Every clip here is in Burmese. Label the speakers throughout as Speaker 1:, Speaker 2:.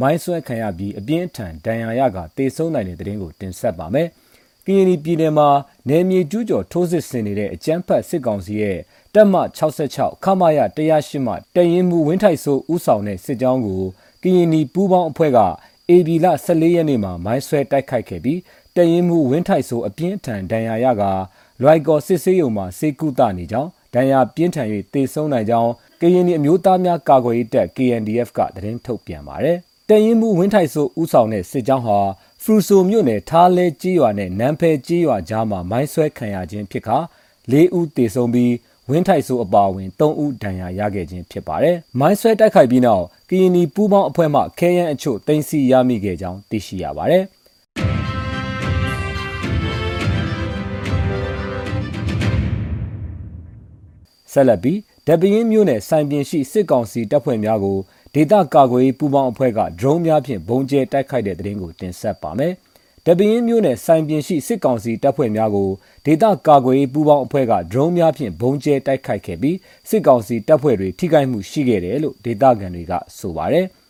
Speaker 1: မိုင်းဆွဲခံရပြီးအပြင်းထန်ဒဏ်ရာရကတေဆုံးနိုင်တဲ့တဲ့တင်ကိုတင်ဆက်ပါမယ်။ကရင်နီပြည်နယ်မှာနယ်မြေကျူးကျော်ထိုးစစ်ဆင်နေတဲ့အကြမ်းဖက်စစ်ကောင်စီရဲ့တပ်မ66ခမာရ108မှတရင်မှုဝင်းထိုင်ဆိုဥဆောင်တဲ့စစ်ကြောင်းကိုကရင်နီပူးပေါင်းအဖွဲ့က AB လ14ရက်နေ့မှာမိုင်းဆွဲတိုက်ခိုက်ခဲ့ပြီးတရင်မှုဝင်းထိုင်ဆိုအပြင်းထန်ဒဏ်ရာရကလွိုက်ကော်စစ်ဆေးရုံမှာစေကုသနေကြောင်းဒဏ်ရာပြင်းထန်၍တေဆုံးနိုင်ကြောင်းကရင်နီအမျိုးသားများကာကွယ်ရေးတပ် KNDF ကသတင်းထုတ်ပြန်ပါတယ်။ တရင်မှုဝင်းထိုင်ဆိုဥဆောင်တဲ့စစ်ကြောင်းဟာဖရူဆိုမြို့နယ်ထားလဲကြီးရွာနဲ့နန်းဖဲကြီးရွာကြားမှာမိုင်းဆွဲခံရခြင်းဖြစ်ခါ၄ဦးတေဆုံးပြီးဝင်းထိုက်ဆိုအပါအဝင်၃ဦးဒဏ်ရာရခဲ့ခြင်းဖြစ်ပါတယ်။မိုင်းဆွဲတိုက်ခိုက်ပြီးနောက်ကရင်နီပူးပေါင်းအဖွဲ့မှခဲယမ်းအချို့တင်စီရမိခဲ့ကြောင်းသိရှိရပါတယ်။ဆက်လက်ပြီး ဒပင်းမြို့နယ်စိုင်ပြင်ရှိစစ်ကောင်စီတပ်ဖွဲ့များကိုဒေသကာကွယ်ရေးပူးပေါင်းအဖွဲ့ကဒရုန်းများဖြင့်ဘုံကျဲတိုက်ခိုက်တဲ့တဲ့ရင်ကိုတင်ဆက်ပါမယ်။ဒပင်းမြို့နယ်စိုင်ပြင်ရှိစစ်ကောင်စီတပ်ဖွဲ့များကိုဒေသကာကွယ်ရေးပူးပေါင်းအဖွဲ့ကဒရုန်းများဖြင့်ဘုံကျဲတိုက်ခိုက်ခဲ့ပြီးစစ်ကောင်စီတပ်ဖွဲ့တွေထိခိုက်မှုရှိခဲ့တယ်လို့ဒေသခံတွေကဆိုပါတယ်။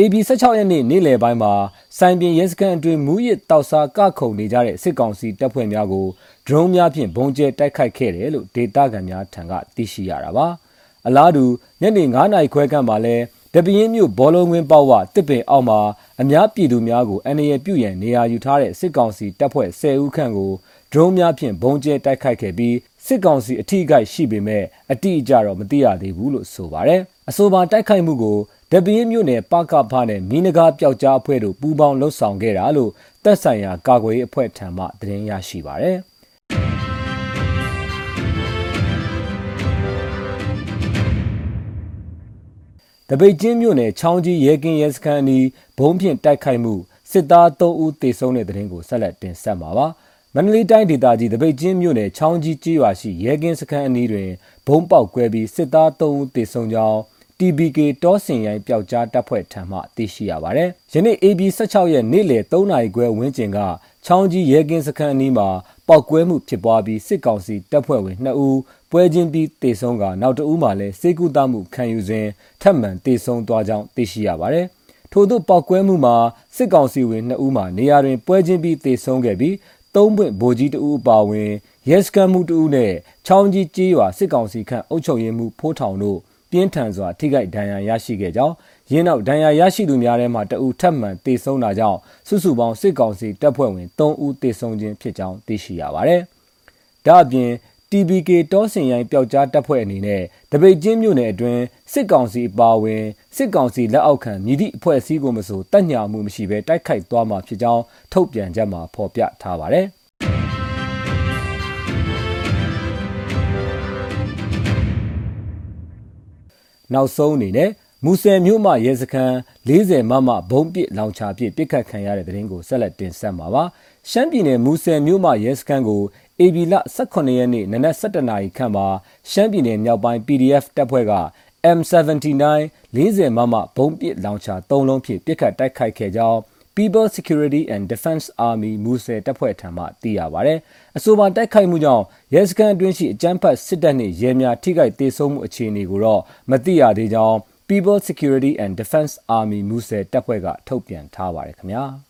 Speaker 1: AB 16ရက်နေ့နေ့လယ်ပိုင်းမှာစိုင်ပြင်ရဲစခန်းအတွင်းမူရစ်တောက်စားကခုံနေကြတဲ့စစ်ကောင်စီတပ်ဖွဲ့များကိုဒရုန်းများဖြင့်ဘုံကျဲတိုက်ခိုက်ခဲ့တယ်လို့ဒေသခံများထံကသိရှိရတာပါအလားတူညနေ9နာရီခွဲခန့်မှာလဲတပင်းမြို့ဘောလုံးဝင်းပေါဝတစ်ပင်အောက်မှာအများပြည်သူများကိုအန္တရာယ်ပြုရန်နေရာယူထားတဲ့စစ်ကောင်စီတပ်ဖွဲ့10ဦးခန့်ကိုဒရုန်းများဖြင့်ဘုံကျဲတိုက်ခိုက်ခဲ့ပြီးစစ်ကောင်စီအထိအခိုက်ရှိပေမဲ့အတိအကျတော့မသိရသေးဘူးလို့ဆိုပါတယ်အဆိုပါတိုက်ခိုက်မှုကို ဒပင်းမြို့နယ်ပကဖနဲ့မီနဂါပျောက်ကြားအဖွဲ့တို့ပူးပေါင်းလှုပ်ဆောင်ခဲ့တာလို့တပ်ဆိုင်ရာကာကွယ်ရေးအဖွဲ့ထံမှသတင်းရရှိပါရယ်တပိတ်ချင်းမြို့နယ်ချောင်းကြီးရဲကင်းရဲစခန်းအနီးဘုံဖြင့်တိုက်ခိုက်မှုစစ်သား3ဦးသေဆုံးတဲ့တဲ့ရင်ကိုဆက်လက်တင်ဆက်မှာပါမန္တလေးတိုင်းဒေသကြီးတပိတ်ချင်းမြို့နယ်ချောင်းကြီးကြေးရွာရှိရဲကင်းစခန်းအနီးတွင်ဘုံပေါက်ကွဲပြီးစစ်သား3ဦးသေဆုံးကြောင်း TBK တောစင်ရိုင်းပျောက်ကြားတပ်ဖွဲ့ထံမှသိရှိရပါတယ်။ယနေ့ AB 16ရက်နေ့လယ်3နာရီခွဲဝန်းကျင်ကချောင်းကြီးရဲကင်းစခန်းအနီးမှာပောက်ကွဲမှုဖြစ်ပွားပြီးစစ်ကောင်စီတပ်ဖွဲ့ဝင်2ဦးပွဲချင်းပြီးတေဆုံးကနောက်တဦးမှလည်းစေကူတမှုခံယူစဉ်ထပ်မံတေဆုံးသွားကြောင်းသိရှိရပါတယ်။ထို့သို့ပောက်ကွဲမှုမှာစစ်ကောင်စီဝင်2ဦးမှနေရာတွင်ပွဲချင်းပြီးတေဆုံးခဲ့ပြီးသုံးပွင့်ဗိုလ်ကြီးတဦးအပါအဝင်ရဲစခန်းမှုတဦးနဲ့ချောင်းကြီးကြေးရွာစစ်ကောင်စီခန့်အုပ်ချုပ်ရေးမှုဖိုးထောင်တို့ ပြင်းထန်စွာထိခိုက်ဒဏ်ရာရရှိခဲ့ကြောင်းရင်းနောက်ဒဏ်ရာရရှိသူများထဲမှတအူထပ်မံတေဆုံးတာကြောင့်စုစုပေါင်းစစ်ကောင်စီတပ်ဖွဲ့ဝင်3ဦးတေဆုံးခြင်းဖြစ်ကြောင်းသိရှိရပါတယ်။ဒါ့အပြင် TBK တောစင်ရိုင်းပျောက်ကြားတပ်ဖွဲ့အနေနဲ့တပိတ်ချင်းမြို့နယ်အတွင်းစစ်ကောင်စီအပါအဝင်စစ်ကောင်စီလက်အောက်ခံမြည်သည့်အဖွဲ့အစည်းကိုမဆိုတက်ညာမှုမရှိဘဲတိုက်ခိုက်သွားမှာဖြစ်ကြောင်းထုတ်ပြန်ချက်မှာဖော်ပြထားပါတယ်။ နောက်ဆုံးအနေနဲ့မူဆယ်မြို့မှရဲစခန်း40မမဘုံပစ်လောင်ချပစ်ပစ်ခတ်ခံရတဲ့တဲ့ရင်ကိုဆက်လက်တင်ဆက်မှာပါရှမ်းပြည်နယ်မူဆယ်မြို့မှရဲစခန်းကို AB လ18ရက်နေ့နနက်7:00နာရီခန့်မှာရှမ်းပြည်နယ်မြောက်ပိုင်း PDF တပ်ဖွဲ့က M79 40မမဘုံပစ်လောင်ချ3လုံးဖြင့်ပစ်ခတ်တိုက်ခိုက်ခဲ့ကြောင်း People Security and Defense Army မူဆယ်တပ်ဖွဲ့ထံမှသိရပါဗျ။အဆိုပါတိုက်ခိုက်မှုကြောင့်ရဲစခန်းအတွင်းရှိအကြမ်းဖက်စစ်တပ်နှင့်ရဲများထိခိုက်ဒေဆုံးမှုအခြေအနေကိုတော့မသိရသေးကြောင်း People Security and Defense Army မူဆယ်တပ်ဖွဲ့ကထုတ်ပြန်ထားပါတယ်ခင်ဗျာ။